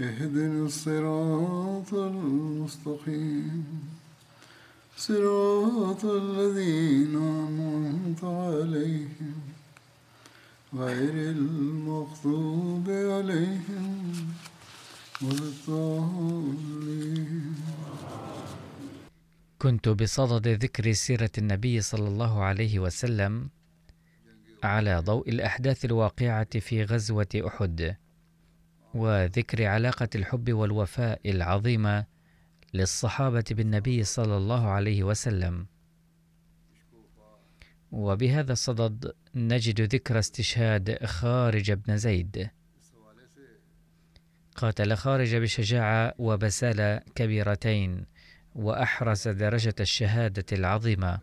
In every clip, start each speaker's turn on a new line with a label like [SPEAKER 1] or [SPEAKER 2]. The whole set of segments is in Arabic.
[SPEAKER 1] اهدنا الصراط المستقيم. صراط الذين أنعمت عليهم. غير المغضوب عليهم ولا الضالين.
[SPEAKER 2] كنت بصدد ذكر سيرة النبي صلى الله عليه وسلم على ضوء الأحداث الواقعة في غزوة أحد. وذكر علاقة الحب والوفاء العظيمة للصحابة بالنبي صلى الله عليه وسلم. وبهذا الصدد نجد ذكر استشهاد خارج بن زيد. قاتل خارج بشجاعة وبسالة كبيرتين وأحرز درجة الشهادة العظيمة.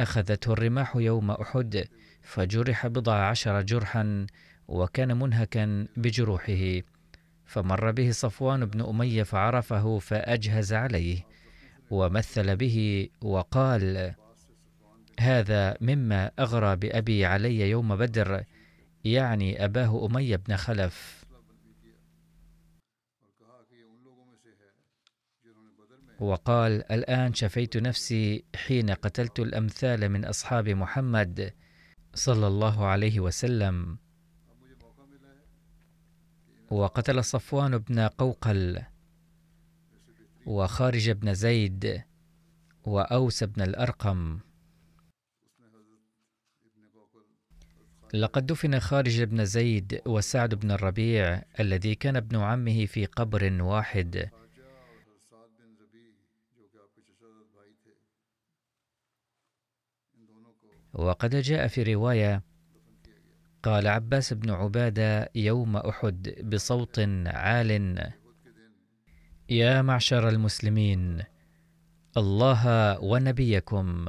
[SPEAKER 2] أخذته الرماح يوم أحد فجرح بضع عشر جرحا وكان منهكا بجروحه فمر به صفوان بن أمية فعرفه فأجهز عليه ومثل به وقال هذا مما أغرى بأبي علي يوم بدر يعني أباه أمية بن خلف. وقال الآن شفيت نفسي حين قتلت الأمثال من أصحاب محمد صلى الله عليه وسلم. وقتل صفوان بن قوقل وخارج بن زيد وأوس بن الأرقم. لقد دفن خارج بن زيد وسعد بن الربيع الذي كان ابن عمه في قبر واحد. وقد جاء في رواية قال عباس بن عبادة يوم أحد بصوت عال. يا معشر المسلمين الله ونبيكم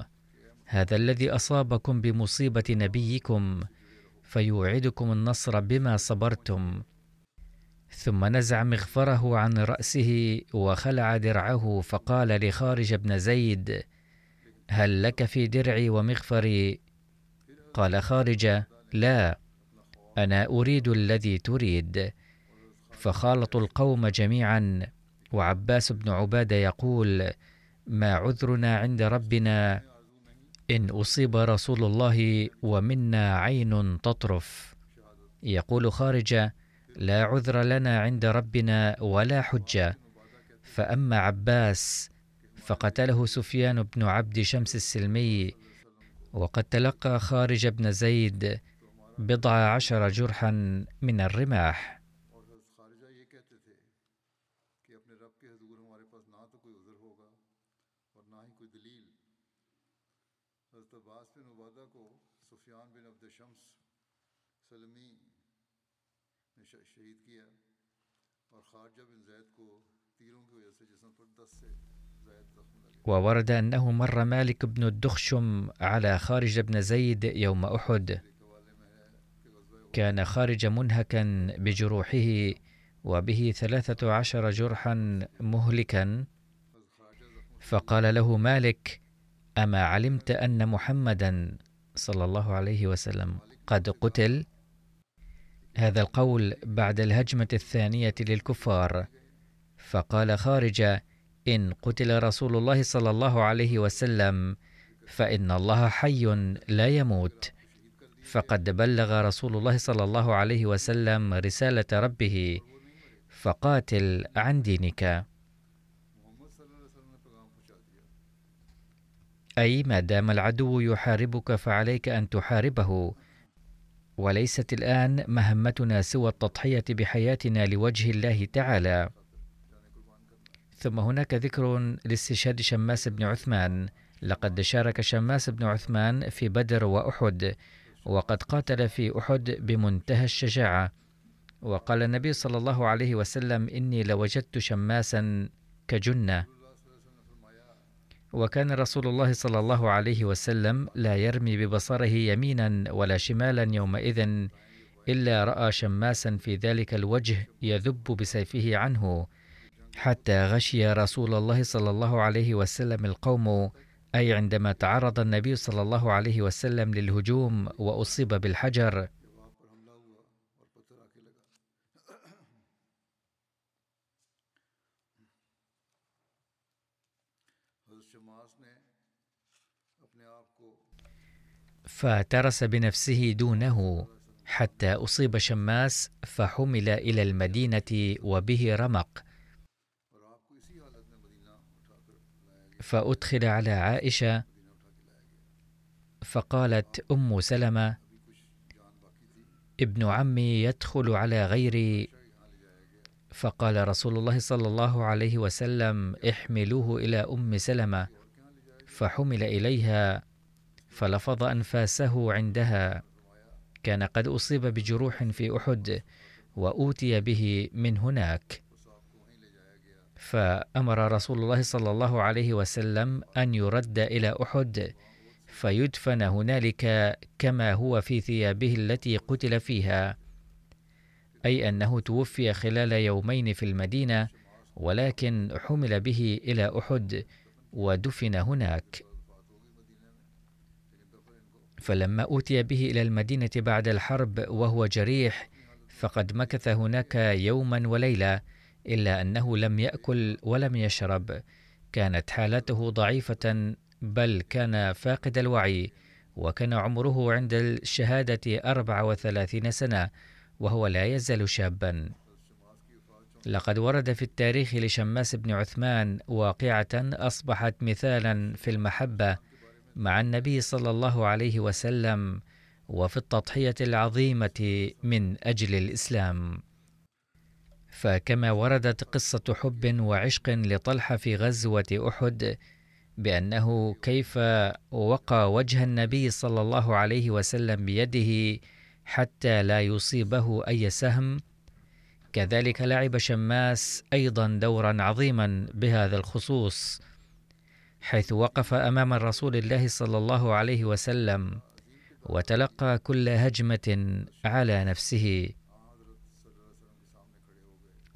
[SPEAKER 2] هذا الذي أصابكم بمصيبة نبيكم فيوعدكم النصر بما صبرتم. ثم نزع مغفره عن رأسه وخلع درعه فقال لخارج بن زيد هل لك في درعي ومغفري؟ قال خارج لا. أنا أريد الذي تريد. فخالطوا القوم جميعا وعباس بن عبادة يقول ما عذرنا عند ربنا إن أصيب رسول الله ومنا عين تطرف. يقول خارج لا عذر لنا عند ربنا ولا حجة. فأما عباس فقتله سفيان بن عبد شمس السلمي. وقد تلقى خارج بن زيد بضع عشر جرحا من الرماح. وورد أنه مر مالك بن الدخشم على خارج بن زيد يوم أحد. كان خارج منهكا بجروحه وبه ثلاثة عشر جرحا مهلكا. فقال له مالك أما علمت أن محمدا صلى الله عليه وسلم قد قتل؟ هذا القول بعد الهجمة الثانية للكفار. فقال خارج إن قتل رسول الله صلى الله عليه وسلم فإن الله حي لا يموت. فقد بلغ رسول الله صلى الله عليه وسلم رسالة ربه فقاتل عن دينك. أي ما دام العدو يحاربك فعليك أن تحاربه. وليست الآن مهمتنا سوى التضحية بحياتنا لوجه الله تعالى. ثم هناك ذكر لاستشهاد شماس بن عثمان. لقد شارك شماس بن عثمان في بدر وأحد. وقد قاتل في أحد بمنتهى الشجاعة. وقال النبي صلى الله عليه وسلم إني لوجدت شماسا كجنة. وكان رسول الله صلى الله عليه وسلم لا يرمي ببصره يمينا ولا شمالا يومئذ إلا رأى شماسا في ذلك الوجه يذب بسيفه عنه. حتى غشي رسول الله صلى الله عليه وسلم القوم أي عندما تعرض النبي صلى الله عليه وسلم للهجوم وأصيب بالحجر. فترس بنفسه دونه حتى أصيب شماس فحمل إلى المدينة وبه رمق. فأدخل على عائشة فقالت أم سلمة ابن عمي يدخل على غيري. فقال رسول الله صلى الله عليه وسلم احملوه إلى أم سلمة. فحمل إليها فلفظ أنفاسه عندها. كان قد أصيب بجروح في أحد وأوتي به من هناك. فأمر رسول الله صلى الله عليه وسلم أن يرد إلى أحد فيدفن هنالك كما هو في ثيابه التي قتل فيها. أي أنه توفي خلال يومين في المدينة ولكن حمل به إلى أحد ودفن هناك. فلما أوتي به إلى المدينة بعد الحرب وهو جريح فقد مكث هناك يوما وليلة إلا أنه لم يأكل ولم يشرب. كانت حالته ضعيفة بل كان فاقد الوعي وكان عمره عند الشهادة أربع وثلاثين سنة وهو لا يزال شابا. لقد ورد في التاريخ لشماس بن عثمان واقعة أصبحت مثالا في المحبة مع النبي صلى الله عليه وسلم وفي التضحية العظيمة من أجل الإسلام. فكما وردت قصة حب وعشق لطلحة في غزوة أحد بأنه كيف وقى وجه النبي صلى الله عليه وسلم بيده حتى لا يصيبه أي سهم. كذلك لعب شماس أيضا دورا عظيما بهذا الخصوص حيث وقف أمام رسول الله صلى الله عليه وسلم وتلقى كل هجمة على نفسه.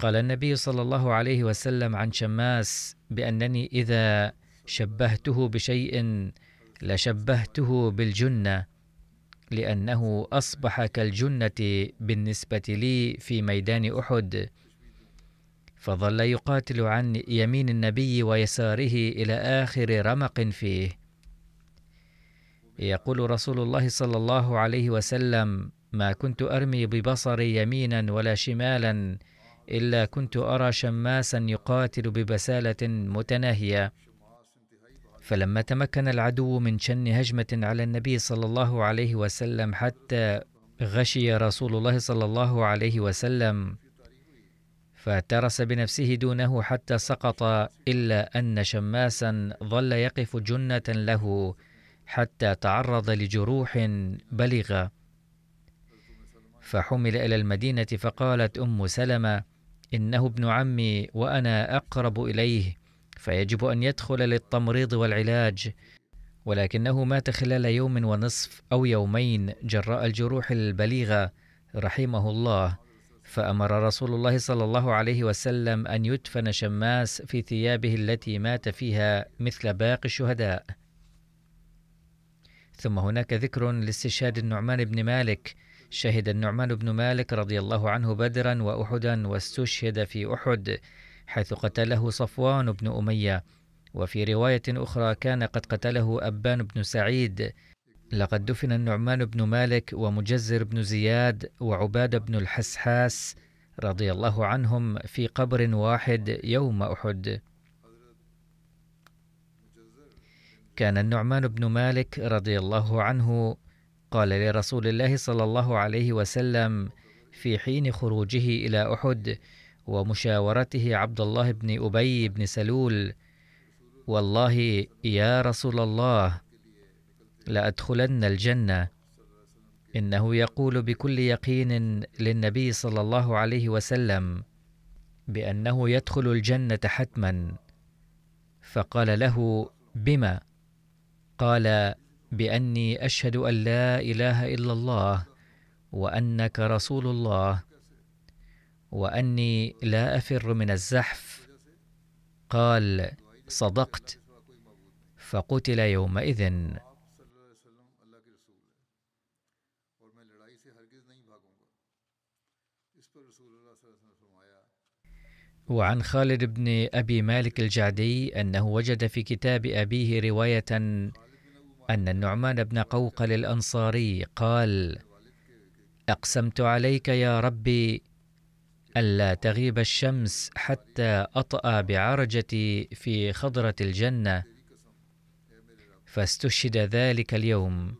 [SPEAKER 2] قال النبي صلى الله عليه وسلم عن شماس بأنني إذا شبهته بشيء لشبهته بالجنة لأنه أصبح كالجنة بالنسبة لي في ميدان أحد. فظل يقاتل عن يمين النبي ويساره إلى آخر رمق فيه. يقول رسول الله صلى الله عليه وسلم ما كنت أرمي ببصري يمينا ولا شمالا إلا كنت أرى شماسا يقاتل ببسالة متناهية. فلما تمكن العدو من شن هجمة على النبي صلى الله عليه وسلم حتى غشي رسول الله صلى الله عليه وسلم فترس بنفسه دونه حتى سقط إلا أن شماسا ظل يقف جنة له حتى تعرض لجروح بلغة فحمل إلى المدينة فقالت أم سلمة إنه ابن عمي وأنا أقرب إليه فيجب أن يدخل للتمريض والعلاج ولكنه مات خلال يوم ونصف أو يومين جراء الجروح البليغة رحمه الله فأمر رسول الله صلى الله عليه وسلم أن يدفن شماس في ثيابه التي مات فيها مثل باقي الشهداء. ثم هناك ذكر لاستشهاد النعمان بن مالك شهد النعمان بن مالك رضي الله عنه بدرا وأحدا واستشهد في أحد حيث قتله صفوان بن أمية. وفي رواية أخرى كان قد قتله أبان بن سعيد. لقد دفن النعمان بن مالك ومجزر بن زياد وعباد بن الحسحاس رضي الله عنهم في قبر واحد يوم أحد. كان النعمان بن مالك رضي الله عنه قال لرسول الله صلى الله عليه وسلم في حين خروجه إلى أحد ومشاورته عبد الله بن أبي بن سلول والله يا رسول الله لأدخلن الجنة. إنه يقول بكل يقين للنبي صلى الله عليه وسلم بأنه يدخل الجنة حتما. فقال له بما؟ قال بأني أشهد أن لا إله إلا الله وأنك رسول الله وأني لا أفر من الزحف. قال صدقت. فقتل يومئذ. وعن خالد بن أبي مالك الجعدي أنه وجد في كتاب أبيه رواية أن النعمان بن قوقل الأنصاري قال أقسمت عليك يا ربي ألا تغيب الشمس حتى اطا بعرجتي في خضرة الجنة فاستشهد ذلك اليوم.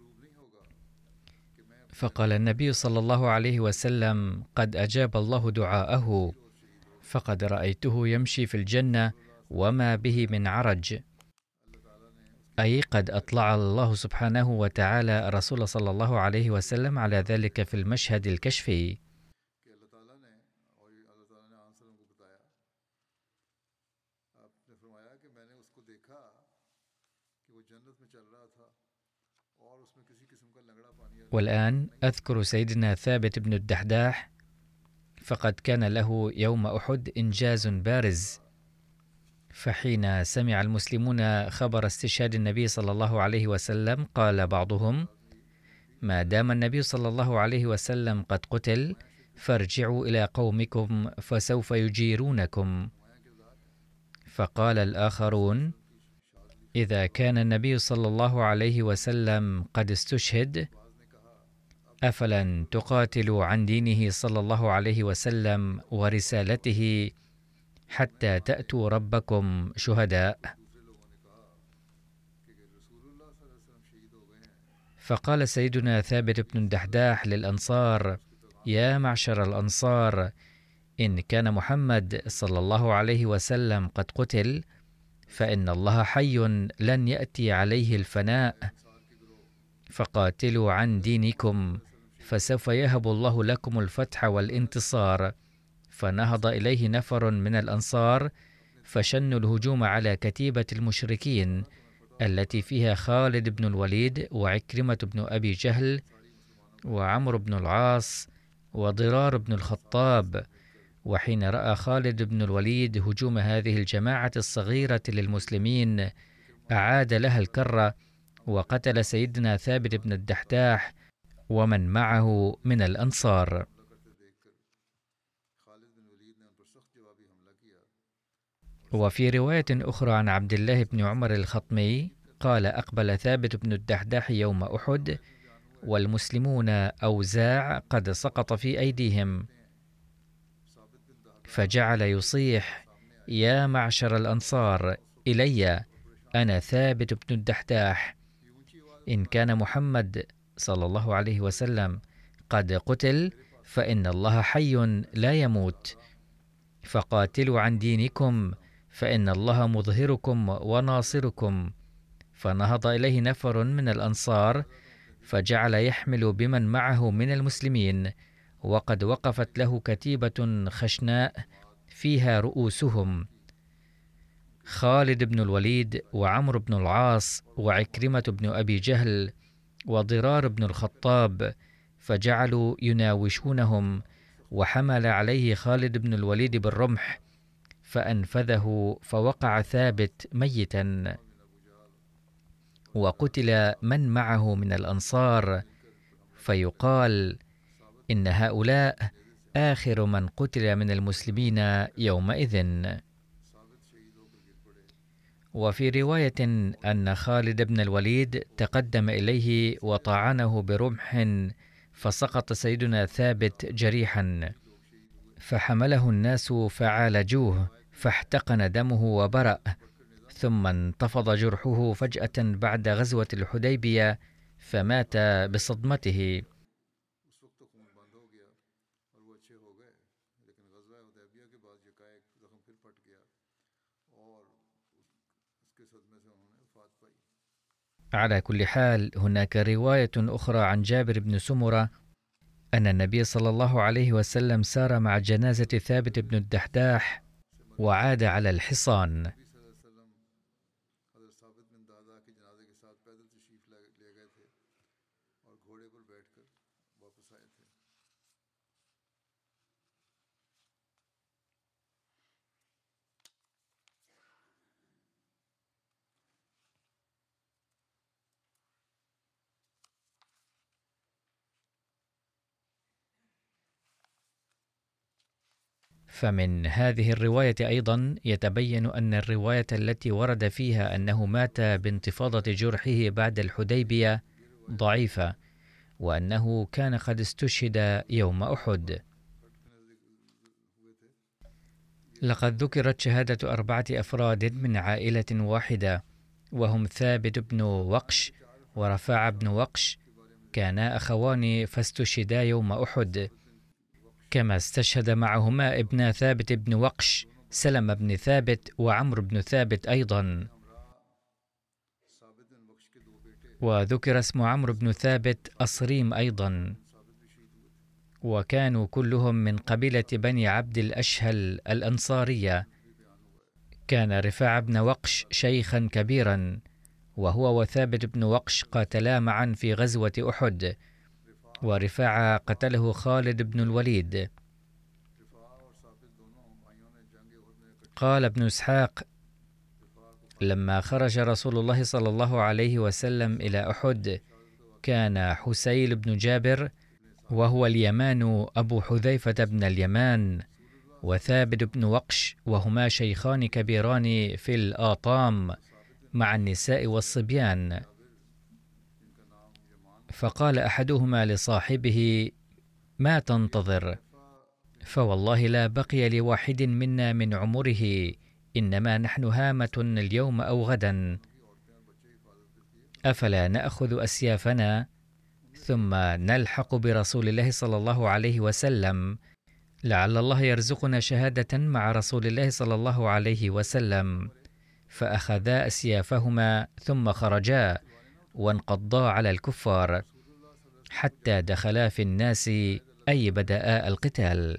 [SPEAKER 2] فقال النبي صلى الله عليه وسلم قد أجاب الله دعاءه فقد رأيته يمشي في الجنة وما به من عرج. اي قد أطلع الله سبحانه وتعالى الرسول صلى الله عليه وسلم على ذلك في المشهد الكشفي. والآن أذكر سيدنا ثابت بن الدحداح فقد كان له يوم أحد إنجاز بارز فحين سمع المسلمون خبر استشهاد النبي صلى الله عليه وسلم قال بعضهم ما دام النبي صلى الله عليه وسلم قد قتل فارجعوا إلى قومكم فسوف يجيرونكم. فقال الآخرون إذا كان النبي صلى الله عليه وسلم قد استشهد أفلن تقاتلوا عن دينه صلى الله عليه وسلم ورسالته حتى تأتوا ربكم شهداء. فقال سيدنا ثابت بن الدحداح للأنصار يا معشر الأنصار إن كان محمد صلى الله عليه وسلم قد قتل فإن الله حي لن يأتي عليه الفناء. فقاتلوا عن دينكم فسوف يهب الله لكم الفتح والانتصار. فنهض إليه نفر من الأنصار فشنوا الهجوم على كتيبة المشركين التي فيها خالد بن الوليد وعكرمة بن أبي جهل وعمرو بن العاص وضرار بن الخطاب وحين رأى خالد بن الوليد هجوم هذه الجماعة الصغيرة للمسلمين أعاد لها الكرة وقتل سيدنا ثابت بن الدحداح ومن معه من الأنصار. وفي رواية أخرى عن عبد الله بن عمر الخطمي قال أقبل ثابت بن الدحداح يوم أحد والمسلمون أوزاع قد سقط في أيديهم. فجعل يصيح يا معشر الأنصار إلي أنا ثابت بن الدحداح. إن كان محمد صلى الله عليه وسلم قد قتل فإن الله حي لا يموت. فقاتلوا عن دينكم فإن الله مظهركم وناصركم. فنهض إليه نفر من الأنصار فجعل يحمل بمن معه من المسلمين. وقد وقفت له كتيبة خشناء فيها رؤوسهم. خالد بن الوليد وعمرو بن العاص وعكرمة بن أبي جهل وضرار بن الخطاب فجعلوا يناوشونهم. وحمل عليه خالد بن الوليد بالرمح فأنفذه فوقع ثابت ميتا. وقتل من معه من الأنصار فيقال إن هؤلاء آخر من قتل من المسلمين يومئذ. وفي رواية أن خالد بن الوليد تقدم إليه وطعنه برمح فسقط سيدنا ثابت جريحا فحمله الناس فعالجوه. فاحتقن دمه وبرأ ثم انتفض جرحه فجأة بعد غزوة الحديبية فمات بصدمته. على كل حال هناك رواية أخرى عن جابر بن سمرة أن النبي صلى الله عليه وسلم سار مع جنازة ثابت بن الدحداح وعاد على الحصان. فمن هذه الرواية أيضا يتبين أن الرواية التي ورد فيها أنه مات بانتفاضة جرحه بعد الحديبية ضعيفة وأنه كان قد استشهد يوم أحد. لقد ذكرت شهادة أربعة أفراد من عائلة واحدة وهم ثابت بن وقش ورفاع بن وقش كانا أخوان فاستشهدا يوم أحد. كما استشهد معهما ابن ثابت بن وقش سلم بن ثابت وعمرو بن ثابت أيضا. وذكر اسم عمرو بن ثابت أصريم أيضا. وكانوا كلهم من قبيلة بني عبد الأشهل الأنصارية. كان رفاع بن وقش شيخا كبيرا وهو وثابت بن وقش قاتلا معا في غزوة أحد. ورفاعة قتله خالد بن الوليد. قال ابن إسحاق لما خرج رسول الله صلى الله عليه وسلم إلى أحد كان حسيل بن جابر وهو اليمان أبو حذيفة بن اليمان وثابت بن وقش وهما شيخان كبيران في الآطام مع النساء والصبيان. فقال أحدهما لصاحبه ما تنتظر؟ فوالله لا بقي لواحد منا من عمره إنما نحن هامة اليوم أو غدا. أفلا نأخذ أسيافنا؟ ثم نلحق برسول الله صلى الله عليه وسلم. لعل الله يرزقنا شهادة مع رسول الله صلى الله عليه وسلم. فأخذا أسيافهما ثم خرجا. وانقضا على الكفار حتى دخلا في الناس أي بدا القتال.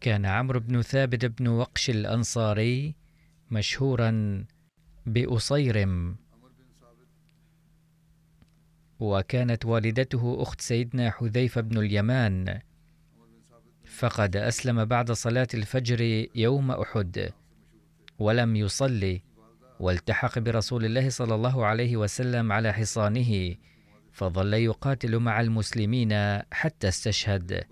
[SPEAKER 2] كان عمرو بن ثابت بن وقش الأنصاري مشهورا بأصيرم. وكانت والدته أخت سيدنا حذيفة بن اليمان. فقد أسلم بعد صلاة الفجر يوم أحد. ولم يصلي والتحق برسول الله صلى الله عليه وسلم على حصانه فظل يقاتل مع المسلمين حتى استشهد.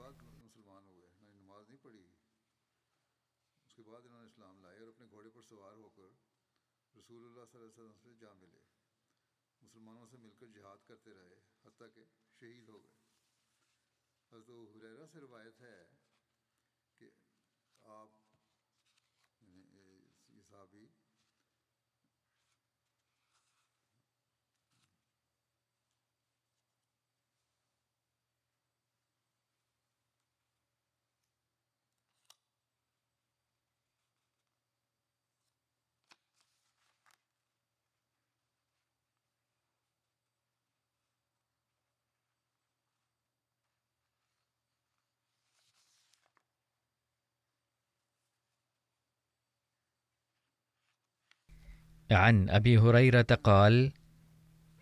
[SPEAKER 2] عن أبي هريرة قال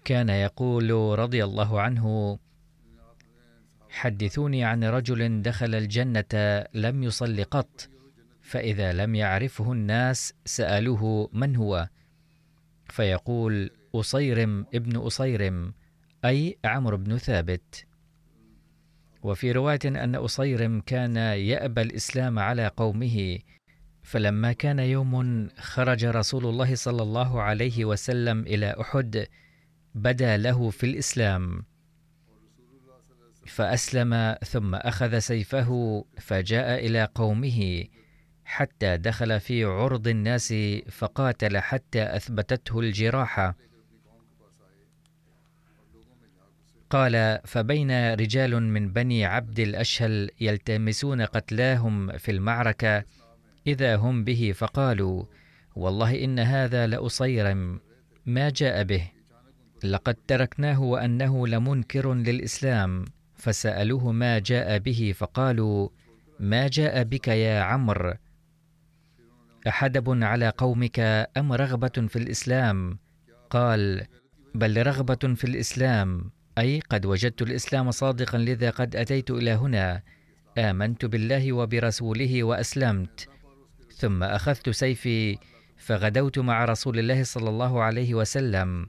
[SPEAKER 2] كان يقول رضي الله عنه حدثوني عن رجل دخل الجنة لم يصل قط فإذا لم يعرفه الناس سألوه من هو فيقول أصيرم ابن أصيرم أي عمرو بن ثابت. وفي رواية أن أصيرم كان يأبى الإسلام على قومه فلما كان يوم خرج رسول الله صلى الله عليه وسلم إلى أحد بدا له في الإسلام. فأسلم ثم أخذ سيفه فجاء إلى قومه حتى دخل في عرض الناس فقاتل حتى أثبتته الجراحه قال فبين رجال من بني عبد الأشهل يلتمسون قتلاهم في المعركة إذا هم به فقالوا والله إن هذا لأصيرم ما جاء به. لقد تركناه وأنه لمنكر للإسلام. فسألوه ما جاء به فقالوا ما جاء بك يا عمرو؟ أحدب على قومك أم رغبة في الإسلام؟ قال بل رغبة في الإسلام. أي قد وجدت الإسلام صادقا لذا قد أتيت إلى هنا. آمنت بالله وبرسوله وأسلمت. ثم أخذت سيفي فغدوت مع رسول الله صلى الله عليه وسلم.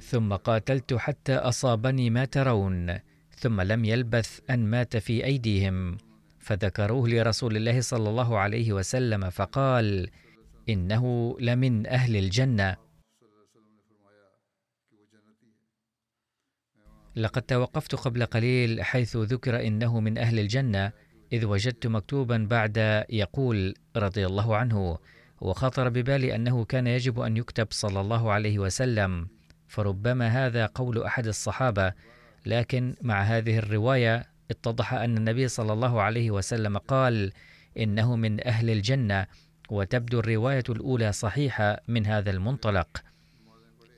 [SPEAKER 2] ثم قاتلت حتى أصابني ما ترون ثم لم يلبث أن مات في أيديهم. فذكروه لرسول الله صلى الله عليه وسلم فقال إنه لمن أهل الجنة. لقد توقفت قبل قليل حيث ذكر إنه من أهل الجنة. إذ وجدت مكتوبا بعد يقول رضي الله عنه وخطر ببالي أنه كان يجب أن يكتب صلى الله عليه وسلم فربما هذا قول أحد الصحابة لكن مع هذه الرواية اتضح أن النبي صلى الله عليه وسلم قال إنه من أهل الجنة وتبدو الرواية الأولى صحيحة من هذا المنطلق.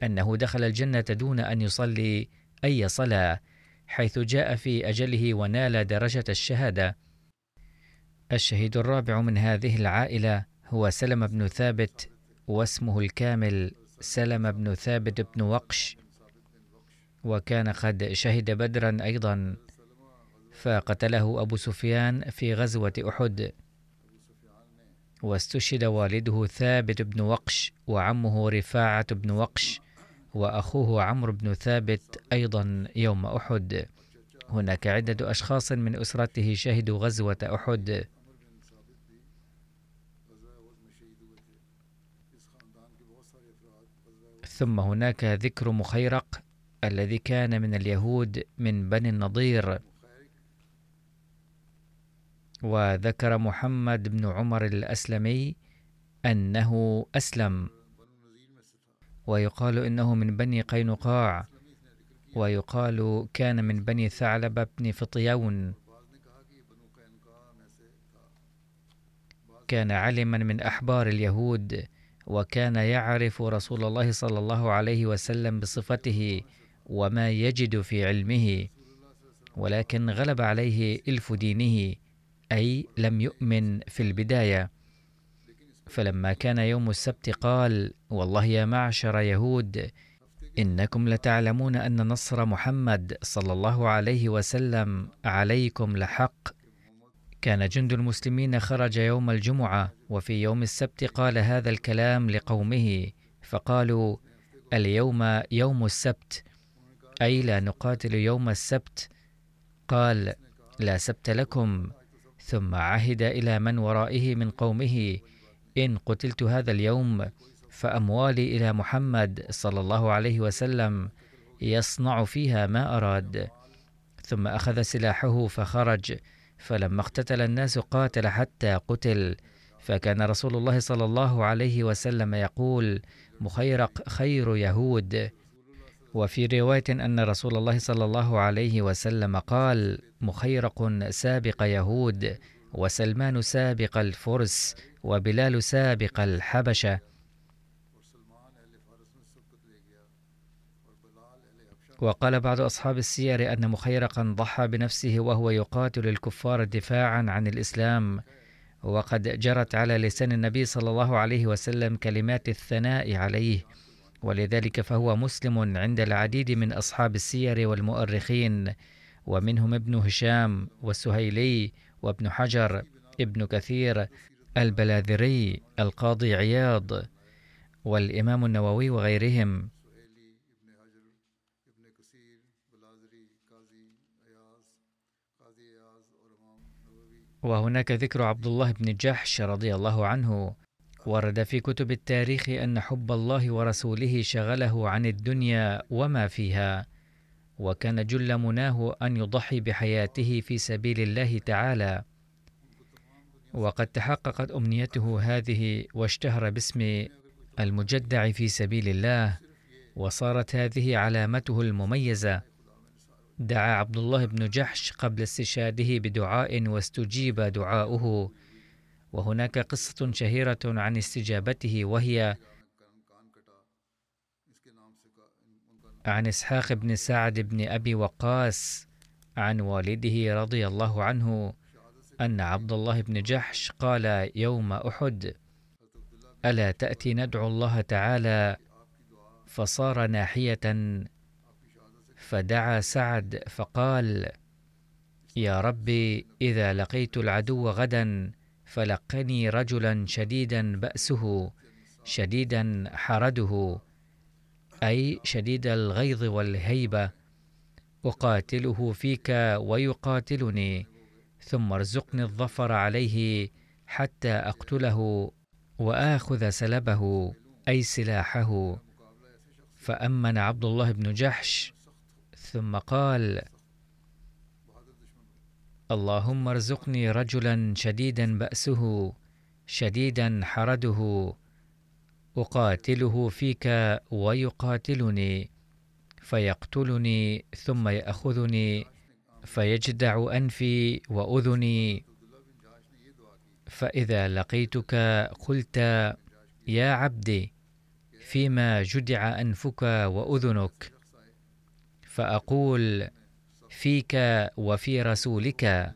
[SPEAKER 2] أنه دخل الجنة دون أن يصلي أي صلاة حيث جاء في أجله ونال درجة الشهادة. الشهيد الرابع من هذه العائلة هو سلم بن ثابت واسمه الكامل سلم بن ثابت بن وقش وكان قد شهد بدرا أيضا فقتله أبو سفيان في غزوة أحد. واستشهد والده ثابت بن وقش وعمه رفاعة بن وقش وأخوه عمرو بن ثابت أيضا يوم أحد. هناك عدة أشخاص من أسرته شهدوا غزوة أحد. ثم هناك ذكر مخيرق الذي كان من اليهود من بني النضير. وذكر محمد بن عمر الأسلمي أنه أسلم. ويقال إنه من بني قينقاع. ويقال كان من بني ثعلب بن فطيون. كان علما من أحبار اليهود. وكان يعرف رسول الله صلى الله عليه وسلم بصفته وما يجد في علمه ولكن غلب عليه إلف دينه أي لم يؤمن في البداية. فلما كان يوم السبت قال والله يا معشر يهود إنكم لتعلمون أن نصر محمد صلى الله عليه وسلم عليكم لحق كان جند المسلمين خرج يوم الجمعة وفي يوم السبت قال هذا الكلام لقومه فقالوا اليوم يوم السبت أي لا نقاتل يوم السبت. قال لا سبت لكم. ثم عهد إلى من ورائه من قومه إن قتلت هذا اليوم فأموالي إلى محمد صلى الله عليه وسلم يصنع فيها ما أراد. ثم أخذ سلاحه فخرج. فلما اقتتل الناس قاتل حتى قتل. فكان رسول الله صلى الله عليه وسلم يقول مخيرق خير يهود. وفي رواية أن رسول الله صلى الله عليه وسلم قال مخيرق سابق يهود وسلمان سابق الفرس وبلال سابق الحبشة. وقال بعض أصحاب السير أن مخيرقا ضحى بنفسه وهو يقاتل الكفار دفاعا عن الإسلام. وقد جرت على لسان النبي صلى الله عليه وسلم كلمات الثناء عليه ولذلك فهو مسلم عند العديد من أصحاب السير والمؤرخين ومنهم ابن هشام والسهيلي وابن حجر ابن كثير البلاذري القاضي عياض والإمام النووي وغيرهم. وهناك ذكر عبد الله بن جحش رضي الله عنه ورد في كتب التاريخ أن حب الله ورسوله شغله عن الدنيا وما فيها وكان جل مناه أن يضحي بحياته في سبيل الله تعالى. وقد تحققت أمنيته هذه واشتهر باسم المجدع في سبيل الله وصارت هذه علامته المميزة. دعا عبد الله بن جحش قبل استشهاده بدعاء واستجيب دعاؤه. وهناك قصة شهيرة عن استجابته وهي عن إسحاق بن سعد بن أبي وقاص عن والده رضي الله عنه أن عبد الله بن جحش قال يوم أحد ألا تأتي ندعو الله تعالى؟ فصار ناحية فدعا سعد فقال يا ربي إذا لقيت العدو غدا فلقني رجلا شديدا بأسه شديدا حرده أي شديد الغيظ والهيبة أقاتله فيك ويقاتلني ثم ارزقني الظفر عليه حتى أقتله وآخذ سلبه أي سلاحه. فأمن عبد الله بن جحش ثم قال اللهم ارزقني رجلا شديدا بأسه شديدا حرده أقاتله فيك ويقاتلني فيقتلني ثم يأخذني فيجدع أنفي وأذني فإذا لقيتك قلت يا عبدي فيما جدع أنفك وأذنك فأقول فيك وفي رسولك.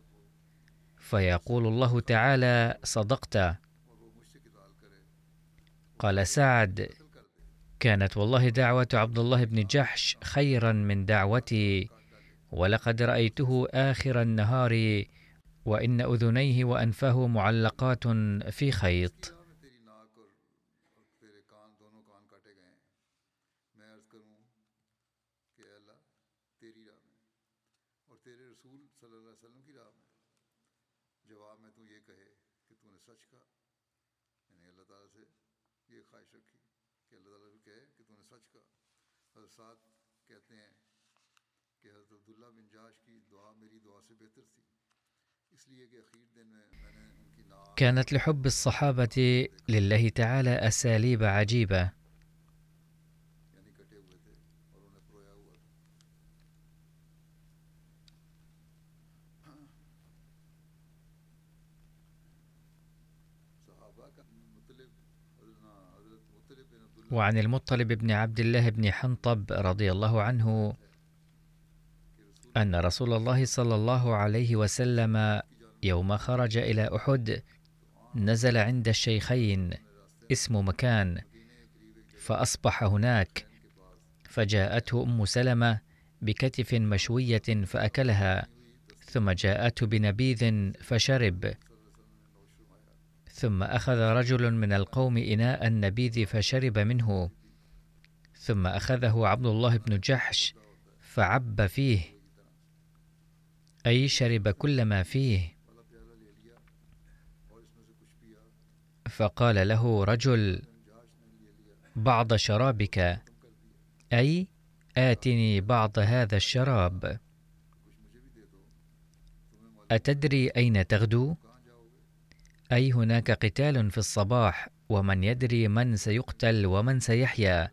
[SPEAKER 2] فيقول الله تعالى صدقت. قال سعد كانت والله دعوة عبد الله بن جحش خيرا من دعوتي ولقد رأيته آخر النهار وإن أذنيه وأنفه معلقات في خيط. كانت لحب الصحابة لله تعالى أساليب عجيبة. وعن المطلب بن عبد الله بن حنطب رضي الله عنه أن رسول الله صلى الله عليه وسلم يوم خرج إلى أحد نزل عند الشيخين اسم مكان فأصبح هناك. فجاءته أم سلمة بكتف مشوية فأكلها ثم جاءته بنبيذ فشرب. ثم أخذ رجل من القوم إناء النبيذ فشرب منه. ثم أخذه عبد الله بن جحش فعب فيه. أي شرب كل ما فيه. فقال له رجل بعض شرابك أي آتني بعض هذا الشراب. أتدري أين تغدو؟ أي هناك قتال في الصباح ومن يدري من سيقتل ومن سيحيا.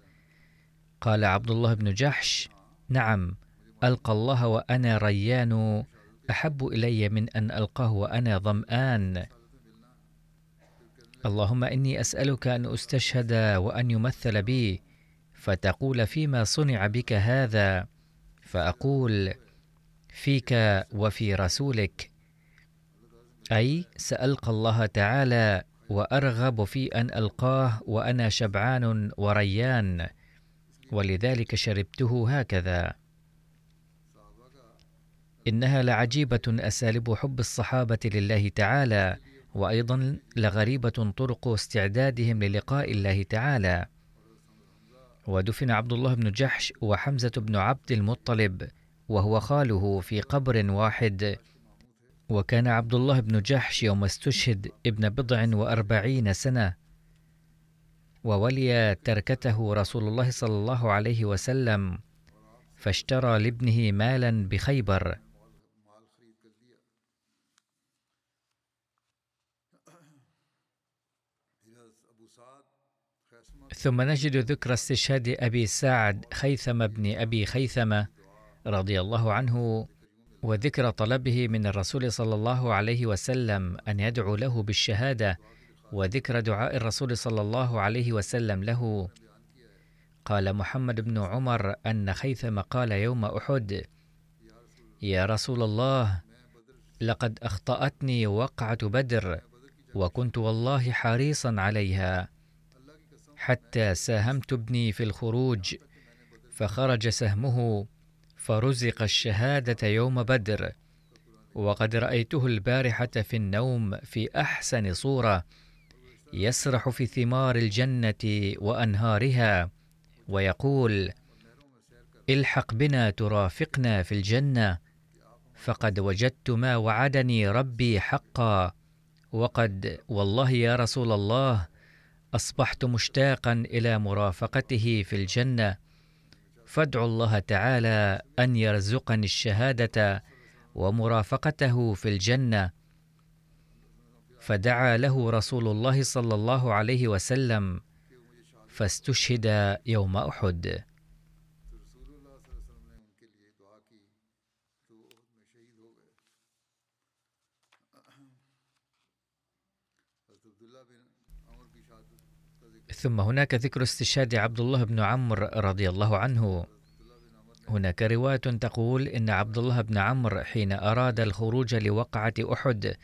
[SPEAKER 2] قال عبد الله بن جحش نعم ألقى الله وأنا ريان أحب إلي من أن ألقاه وأنا ظمآن. اللهم إني أسألك أن أستشهد وأن يمثل بي فتقول فيما صنع بك هذا فأقول فيك وفي رسولك. أي سألقى الله تعالى وأرغب في أن ألقاه وأنا شبعان وريان ولذلك شربته هكذا. إنها لعجيبة أساليب حب الصحابة لله تعالى. وأيضا لغريبة طرق استعدادهم للقاء الله تعالى. ودفن عبد الله بن جحش وحمزة بن عبد المطلب وهو خاله في قبر واحد. وكان عبد الله بن جحش يوم استشهد ابن بضع وأربعين سنة. وولي تركته رسول الله صلى الله عليه وسلم فاشترى لابنه مالا بخيبر. ثم نجد ذكر استشهاد أبي سعد خيثم بن أبي خيثمة رضي الله عنه وذكر طلبه من الرسول صلى الله عليه وسلم أن يدعو له بالشهادة وذكر دعاء الرسول صلى الله عليه وسلم له. قال محمد بن عمر أن خيثم قال يوم أحد يا رسول الله لقد أخطأتني وقعة بدر وكنت والله حريصا عليها. حتى ساهمت ابني في الخروج فخرج سهمه فرزق الشهادة يوم بدر وقد رأيته البارحة في النوم في أحسن صورة يسرح في ثمار الجنة وأنهارها ويقول الحق بنا ترافقنا في الجنة فقد وجدت ما وعدني ربي حقا وقد والله يا رسول الله أصبحت مشتاقا إلى مرافقته في الجنة. فادعوا الله تعالى أن يرزقني الشهادة ومرافقته في الجنة. فدعا له رسول الله صلى الله عليه وسلم فاستشهد يوم أحد. ثم هناك ذكر استشهاد عبد الله بن عمرو رضي الله عنه. هناك رواية تقول إن عبد الله بن عمرو حين أراد الخروج لوقعة أحد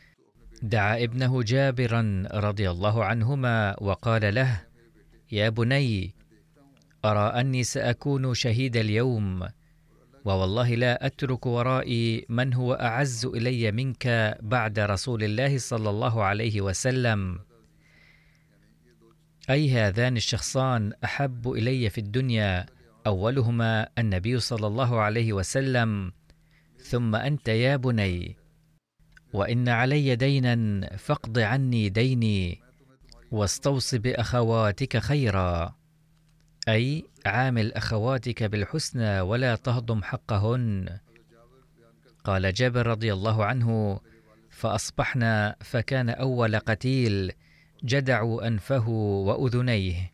[SPEAKER 2] دعا ابنه جابرا رضي الله عنهما وقال له يا بني أرى أني سأكون شهيد اليوم ووالله لا أترك ورائي من هو أعز إلي منك بعد رسول الله صلى الله عليه وسلم. أي هذان الشخصان أحب إلي في الدنيا؟ أولهما النبي صلى الله عليه وسلم. ثم أنت يا بني. وإن علي دينا فاقض عني ديني واستوص بأخواتك خيرا. أي عامل أخواتك بالحسنى ولا تهضم حقهن. قال جابر رضي الله عنه فأصبحنا فكان أول قتيل جدعوا أنفه وأذنيه.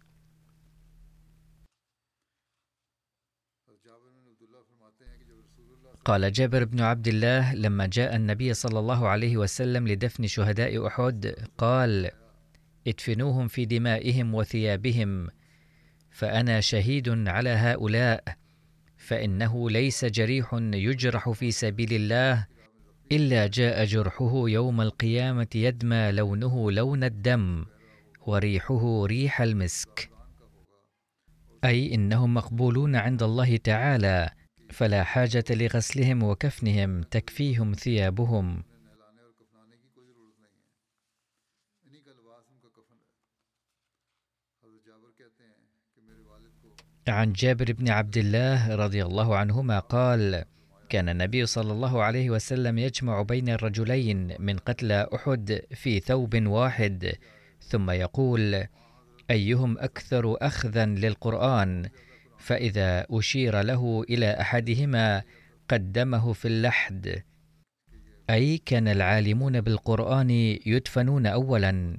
[SPEAKER 2] قال جابر بن عبد الله لما جاء النبي صلى الله عليه وسلم لدفن شهداء أحد قال ادفنوهم في دمائهم وثيابهم فأنا شهيد على هؤلاء فإنه ليس جريح يجرح في سبيل الله إلا جاء جرحه يوم القيامة يدمى لونه لون الدم وريحه ريح المسك. أي إنهم مقبولون عند الله تعالى فلا حاجة لغسلهم وكفنهم تكفيهم ثيابهم. عن جابر بن عبد الله رضي الله عنهما قال كان النبي صلى الله عليه وسلم يجمع بين الرجلين من قتلى أحد في ثوب واحد ثم يقول أيهم أكثر اخذا للقرآن؟ فإذا أشير له إلى أحدهما قدمه في اللحد. أي كان العالمون بالقرآن يدفنون اولا.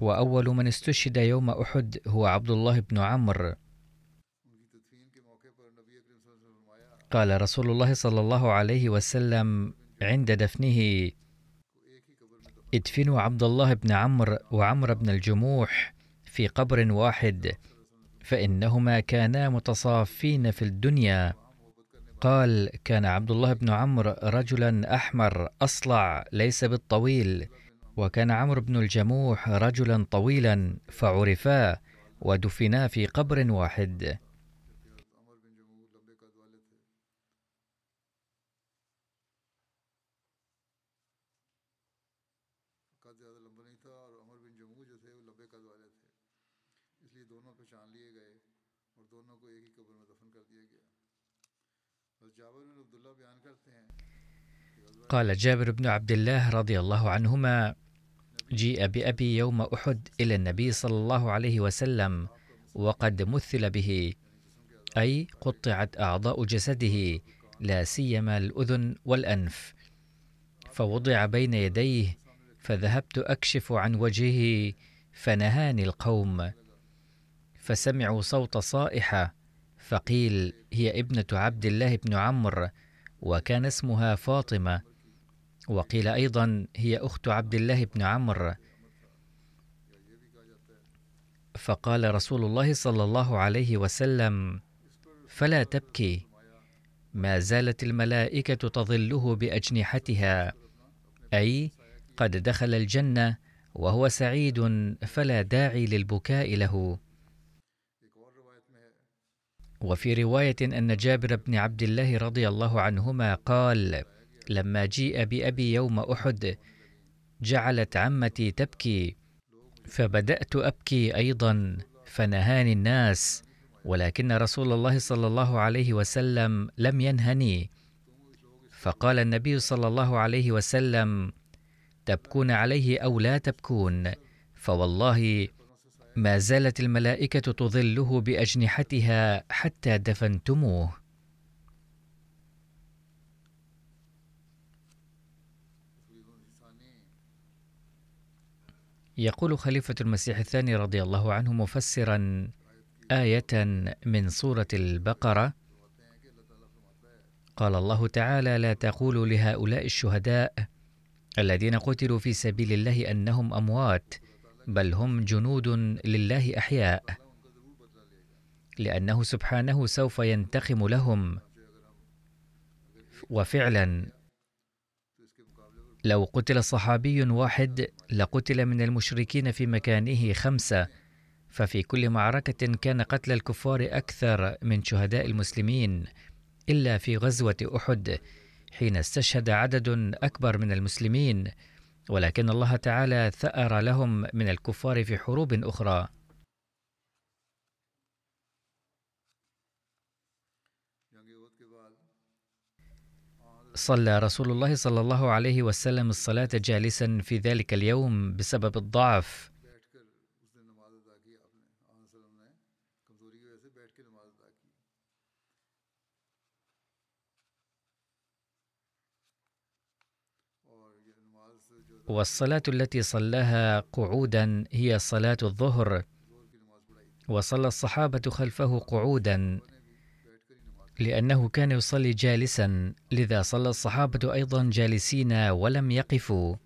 [SPEAKER 2] وأول من استشهد يوم أحد هو عبد الله بن عمرو. قال رسول الله صلى الله عليه وسلم عند دفنه ادفنوا عبد الله بن عمرو وعمرو بن الجموح في قبر واحد فإنهما كانا متصافين في الدنيا. قال كان عبد الله بن عمرو رجلا أحمر أصلع ليس بالطويل وكان عمرو بن الجموح رجلا طويلا فعرفا ودفنا في قبر واحد. قال جابر بن عبد الله رضي الله عنهما جيء بأبي يوم أحد إلى النبي صلى الله عليه وسلم وقد مثل به أي قطعت أعضاء جسده لا سيما الأذن والأنف. فوضع بين يديه فذهبت أكشف عن وجهه فنهاني القوم. فسمعوا صوت صائحة فقيل هي ابنة عبد الله بن عمرو وكان اسمها فاطمة. وقيل أيضا هي أخت عبد الله بن عمرو. فقال رسول الله صلى الله عليه وسلم فلا تبكي ما زالت الملائكة تظله بأجنحتها أي قد دخل الجنة وهو سعيد فلا داعي للبكاء له. وفي رواية أن جابر بن عبد الله رضي الله عنهما قال لما جيء بأبي يوم أحد جعلت عمتي تبكي فبدأت أبكي أيضا فنهاني الناس ولكن رسول الله صلى الله عليه وسلم لم ينهني. فقال النبي صلى الله عليه وسلم تبكون عليه أو لا تبكون فوالله ما زالت الملائكة تظله بأجنحتها حتى دفنتموه. يقول خليفة المسيح الثاني رضي الله عنه مفسرا آية من سورة البقرة قال الله تعالى لا تقولوا لهؤلاء الشهداء الذين قتلوا في سبيل الله أنهم أموات بل هم جنود لله أحياء لأنه سبحانه سوف ينتقم لهم. وفعلا لو قتل صحابي واحد لقتل من المشركين في مكانه خمسة. ففي كل معركة كان قتل الكفار أكثر من شهداء المسلمين إلا في غزوة أحد حين استشهد عدد أكبر من المسلمين. ولكن الله تعالى ثأر لهم من الكفار في حروب أخرى. صلى رسول الله صلى الله عليه وسلم الصلاة جالسا في ذلك اليوم بسبب الضعف. والصلاة التي صلاها قعودا هي صلاة الظهر. وصلى الصحابة خلفه قعودا. لأنه كان يصلي جالسا لذا صلى الصحابة أيضا جالسين ولم يقفوا.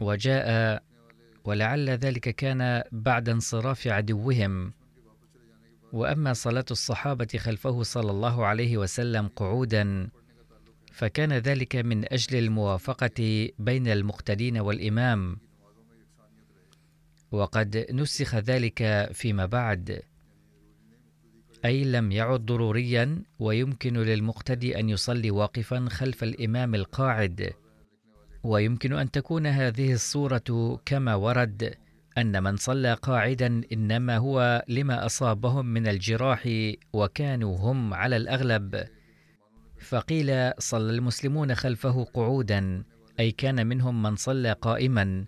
[SPEAKER 2] وجاء ولعل ذلك كان بعد انصراف عدوهم. وأما صلاة الصحابة خلفه صلى الله عليه وسلم قعودا فكان ذلك من أجل الموافقة بين المقتدين والإمام. وقد نسخ ذلك فيما بعد. أي لم يعد ضروريا ويمكن للمقتدي أن يصلي واقفا خلف الإمام القاعد. ويمكن أن تكون هذه الصورة كما ورد أن من صلى قاعدا إنما هو لما أصابهم من الجراح وكانوا هم على الأغلب. فقيل صلى المسلمون خلفه قعودا أي كان منهم من صلى قائما.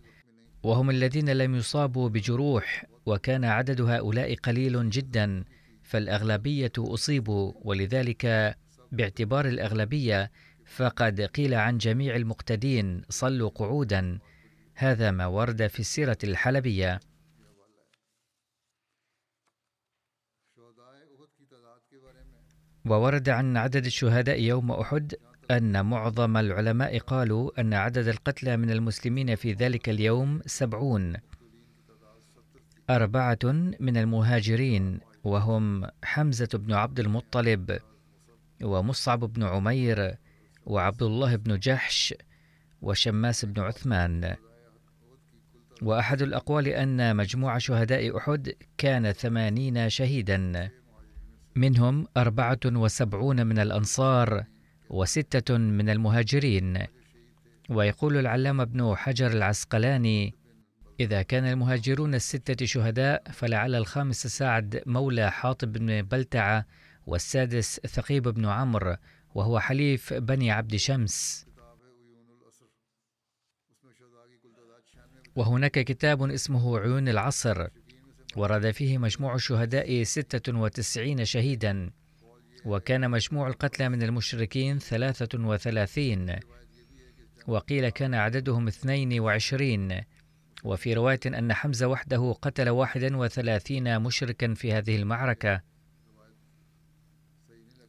[SPEAKER 2] وهم الذين لم يصابوا بجروح وكان عدد هؤلاء قليل جدا. فالأغلبية اصيبوا ولذلك باعتبار الأغلبية فقد قيل عن جميع المقتدين صلوا قعودا. هذا ما ورد في السيرة الحلبية. وورد عن عدد الشهداء يوم أحد أن معظم العلماء قالوا أن عدد القتلى من المسلمين في ذلك اليوم سبعون. أربعة من المهاجرين وهم حمزة بن عبد المطلب ومصعب بن عمير وعبد الله بن جحش وشماس بن عثمان. وأحد الأقوال أن مجموع شهداء أحد كان ثمانين شهيدا. منهم أربعة وسبعون من الأنصار وستة من المهاجرين. ويقول العلامة ابن حجر العسقلاني إذا كان المهاجرون الستة شهداء فلعل الخامس سعد مولى حاطب بن بلتعة والسادس ثقيب بن عمرو وهو حليف بني عبد شمس. وهناك كتاب اسمه عيون العصر ورد فيه مجموع الشهداء ستة وتسعين شهيدا. وكان مجموع القتلى من المشركين ثلاثة وثلاثين وقيل كان عددهم اثنين وعشرين. وفي رواية أن حمزة وحده قتل واحدا وثلاثين مشركا في هذه المعركة.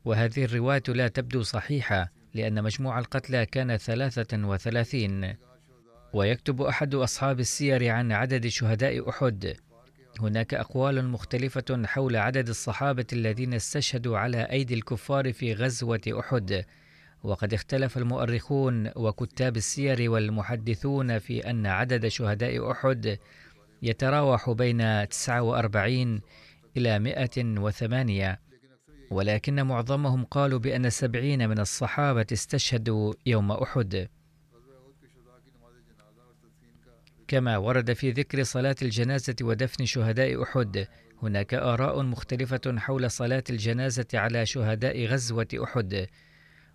[SPEAKER 2] وهذه الرواية لا تبدو صحيحة لأن مجموع القتلى كان ثلاثة وثلاثين. ويكتب أحد أصحاب السير عن عدد شهداء أحد. هناك أقوال مختلفة حول عدد الصحابة الذين استشهدوا على أيدي الكفار في غزوة أحد. وقد اختلف المؤرخون وكتاب السير والمحدثون في أن عدد شهداء أحد يتراوح بين 49 إلى 108 ولكن معظمهم قالوا بأن سبعين من الصحابة استشهدوا يوم أحد. كما ورد في ذكر صلاة الجنازة ودفن شهداء أحد هناك آراء مختلفة حول صلاة الجنازة على شهداء غزوة أحد.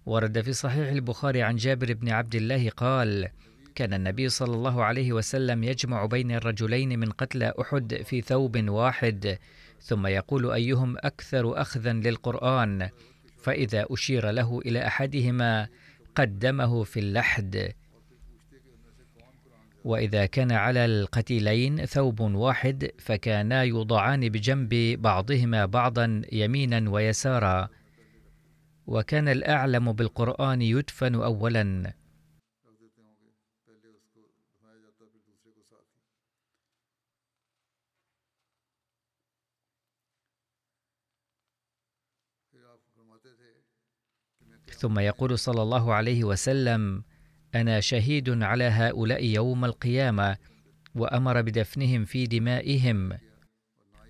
[SPEAKER 2] ورد في صحيح البخاري عن جابر بن عبد الله قال كان النبي صلى الله عليه وسلم يجمع بين الرجلين من قتلى أحد في ثوب واحد ثم يقول أيهم أكثر اخذا للقرآن فإذا أشير له إلى أحدهما قدمه في اللحد. وإذا كان على القتيلين ثوب واحد فكانا يوضعان بجنب بعضهما بعضا يمينا ويسارا. وكان الأعلم بالقرآن يدفن أولا. ثم يقول صلى الله عليه وسلم أنا شهيد على هؤلاء يوم القيامة وأمر بدفنهم في دمائهم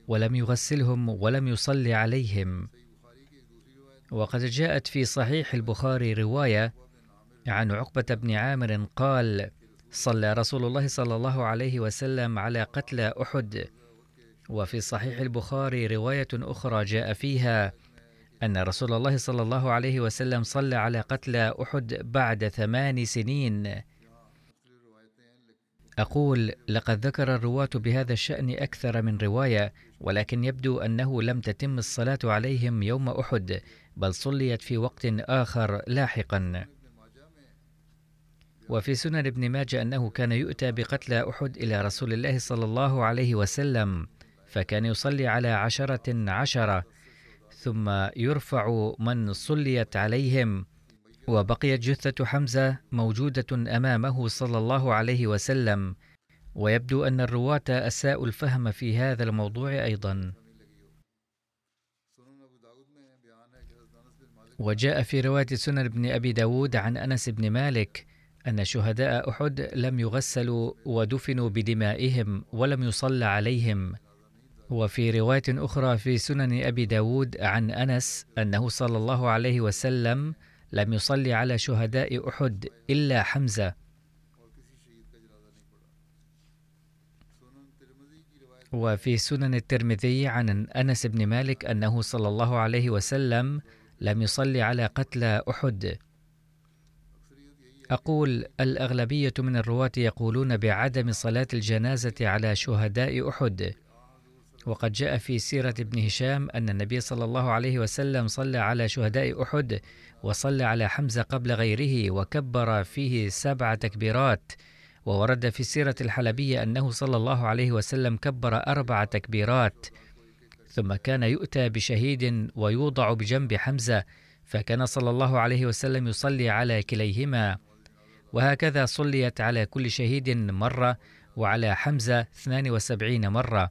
[SPEAKER 2] ولم يغسلهم ولم يصلي عليهم. وقد جاءت في صحيح البخاري رواية عن عقبة بن عامر قال صلى رسول الله صلى الله عليه وسلم على قتلى أحد وفي صحيح البخاري رواية أخرى جاء فيها أن رسول الله صلى الله عليه وسلم صلى على قتلى أحد بعد ثمان سنين. أقول لقد ذكر الرواة بهذا الشأن أكثر من رواية ولكن يبدو أنه لم تتم الصلاة عليهم يوم أحد بل صليت في وقت آخر لاحقا. وفي سنن ابن ماجه أنه كان يؤتى بقتلى أحد إلى رسول الله صلى الله عليه وسلم فكان يصلي على عشرة عشرة ثم يرفع من صليت عليهم. وبقيت جثة حمزة موجودة أمامه صلى الله عليه وسلم. ويبدو أن الرواة أساءوا الفهم في هذا الموضوع أيضا. وجاء في رواية سنن ابن أبي داود عن أنس بن مالك أن شهداء أحد لم يغسلوا ودفنوا بدمائهم ولم يصلى عليهم. وفي رواية أخرى في سنن أبي داود عن أنس أنه صلى الله عليه وسلم لم يصلي على شهداء أحد إلا حمزة. وفي سنن الترمذي عن أنس بن مالك أنه صلى الله عليه وسلم لم يصلي على قتلى أحد. أقول الأغلبية من الرواة يقولون بعدم صلاة الجنازة على شهداء أحد. وقد جاء في سيرة ابن هشام أن النبي صلى الله عليه وسلم صلى على شهداء أحد وصلى على حمزة قبل غيره وكبر فيه سبع تكبيرات. وورد في سيرة الحلبية أنه صلى الله عليه وسلم كبر أربع تكبيرات. ثم كان يؤتى بشهيد ويوضع بجنب حمزة فكان صلى الله عليه وسلم يصلي على كليهما. وهكذا صليت على كل شهيد مرة وعلى حمزة 72 مرة.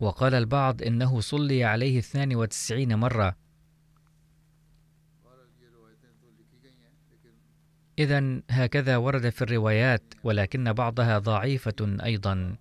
[SPEAKER 2] وقال البعض إنه صلي عليه 92 مرة. اذا هكذا ورد في الروايات ولكن بعضها ضعيفة أيضا.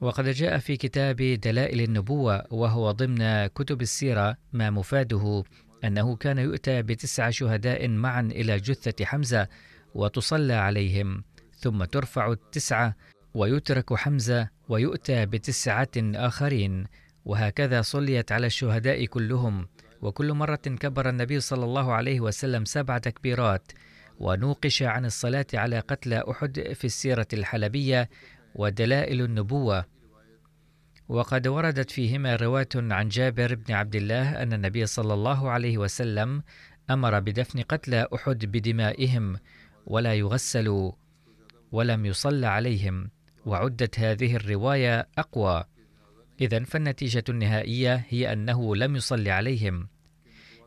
[SPEAKER 2] وقد جاء في كتاب دلائل النبوة وهو ضمن كتب السيرة ما مفاده أنه كان يؤتى بتسع شهداء معا إلى جثة حمزة وتصلى عليهم ثم ترفع التسعة ويترك حمزة ويؤتى بتسعة آخرين وهكذا صليت على الشهداء كلهم. وكل مرة كبر النبي صلى الله عليه وسلم سبع تكبيرات ونوقش عن الصلاة على قتلى أحد في السيرة الحلبية ودلائل النبوة. وقد وردت فيهما رواية عن جابر بن عبد الله أن النبي صلى الله عليه وسلم أمر بدفن قتلى أحد بدمائهم ولا يغسلوا ولم يصلى عليهم وعدت هذه الرواية أقوى. إذا فالنتيجة النهائية هي أنه لم يصلي عليهم.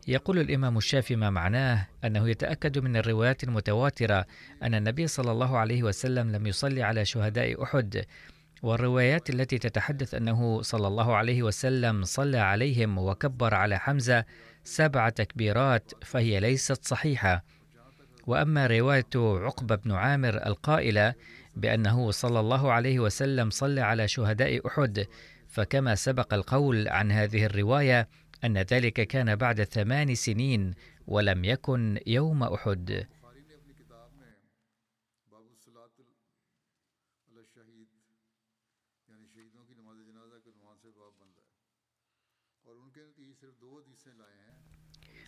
[SPEAKER 2] يقول الإمام الشافعي ما معناه أنه يتأكد من الروايات المتواترة أن النبي صلى الله عليه وسلم لم يصلي على شهداء أحد والروايات التي تتحدث أنه صلى الله عليه وسلم صلى عليهم وكبر على حمزة سبع تكبيرات فهي ليست صحيحة. وأما رواية عقبة بن عامر القائلة بأنه صلى الله عليه وسلم صلى على شهداء أحد فكما سبق القول عن هذه الرواية أن ذلك كان بعد ثمان سنين ولم يكن يوم أحد.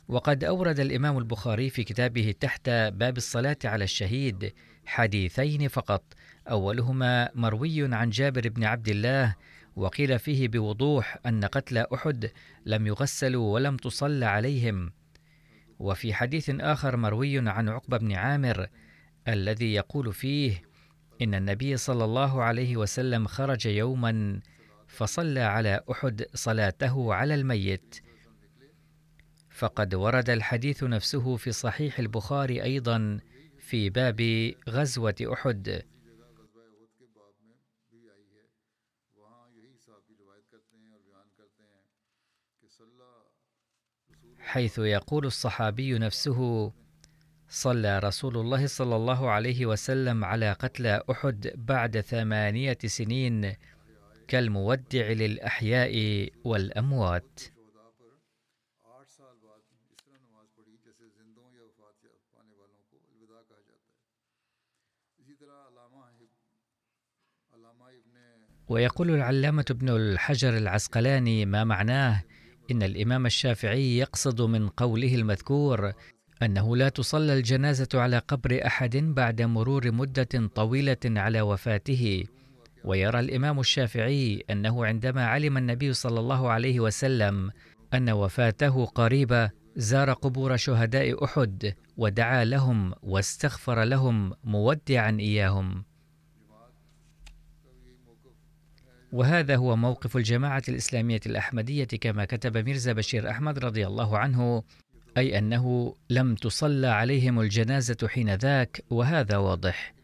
[SPEAKER 2] وقد أورد الإمام البخاري في كتابه تحت باب الصلاة على الشهيد حديثين فقط أولهما مروي عن جابر بن عبد الله وقيل فيه بوضوح أن قتل أحد لم يغسلوا ولم تصلى عليهم. وفي حديث آخر مروي عن عقبة بن عامر الذي يقول فيه إن النبي صلى الله عليه وسلم خرج يوما فصلى على أحد صلاته على الميت. فقد ورد الحديث نفسه في صحيح البخاري أيضا في باب غزوة أحد. حيث يقول الصحابي نفسه صلى رسول الله صلى الله عليه وسلم على قتلى أحد بعد ثمانية سنين كالمودع للأحياء والأموات ويقول العلامة ابن الحجر العسقلاني ما معناه إن الإمام الشافعي يقصد من قوله المذكور أنه لا تصلى الجنازة على قبر أحد بعد مرور مدة طويلة على وفاته. ويرى الإمام الشافعي أنه عندما علم النبي صلى الله عليه وسلم أن وفاته قريبة زار قبور شهداء أحد ودعا لهم واستغفر لهم مودعا إياهم. وهذا هو موقف الجماعة الإسلامية الأحمدية كما كتب ميرزا بشير أحمد رضي الله عنه أي أنه لم تصلى عليهم الجنازة حين ذاك وهذا واضح.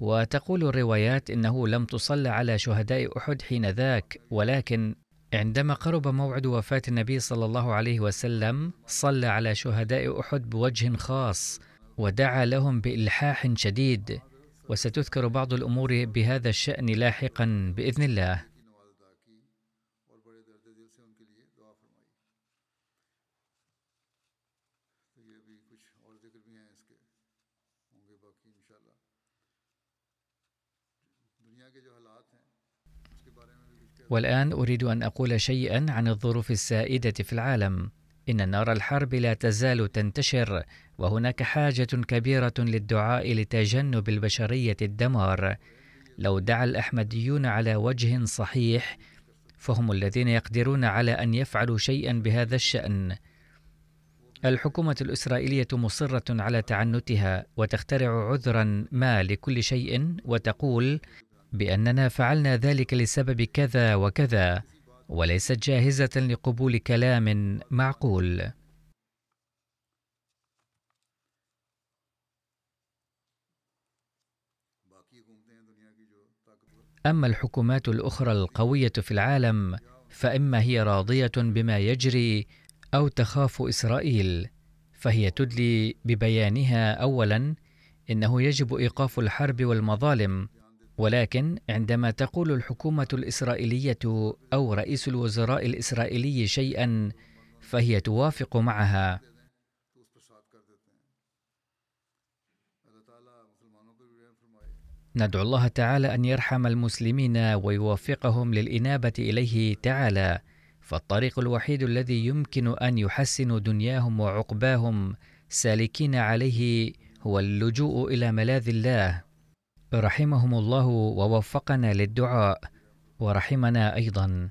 [SPEAKER 2] وتقول الروايات إنه لم تصلى على شهداء أحد حين ذاك ولكن عندما قرب موعد وفاة النبي صلى الله عليه وسلم صلى على شهداء أحد بوجه خاص ودعا لهم بإلحاح شديد. وستذكر بعض الأمور بهذا الشأن لاحقا بإذن الله. والآن أريد أن أقول شيئا عن الظروف السائدة في العالم. إن نار الحرب لا تزال تنتشر وهناك حاجة كبيرة للدعاء لتجنب البشرية الدمار. لو دعا الأحمديون على وجه صحيح فهم الذين يقدرون على أن يفعلوا شيئا بهذا الشأن. الحكومة الإسرائيلية مصرة على تعنتها وتخترع عذرا ما لكل شيء وتقول بأننا فعلنا ذلك لسبب كذا وكذا وليست جاهزة لقبول كلام معقول. أما الحكومات الأخرى القوية في العالم فإما هي راضية بما يجري أو تخاف إسرائيل فهي تدلي ببيانها أولا إنه يجب إيقاف الحرب والمظالم ولكن عندما تقول الحكومة الإسرائيلية أو رئيس الوزراء الإسرائيلي شيئا فهي توافق معها. ندعو الله تعالى أن يرحم المسلمين ويوفقهم للإنابة إليه تعالى. فالطريق الوحيد الذي يمكن أن يحسن دنياهم وعقباهم سالكين عليه هو اللجوء إلى ملاذ الله. رحمهم الله ووفقنا للدعاء. ورحمنا أيضا.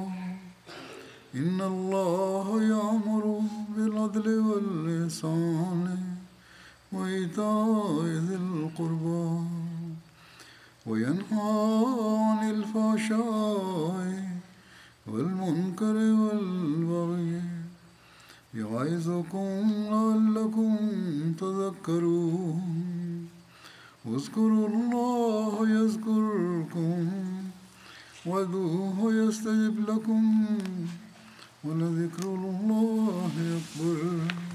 [SPEAKER 1] إن الله يأمر بالعدل واللسان وإيتاء ذي القربى وينهى عن الفحشاء والمنكر والبغي يعظكم لعلكم تذكرون واذكروا الله يذكركم وادعوه يستجب لكم ولذكر الله أكبر.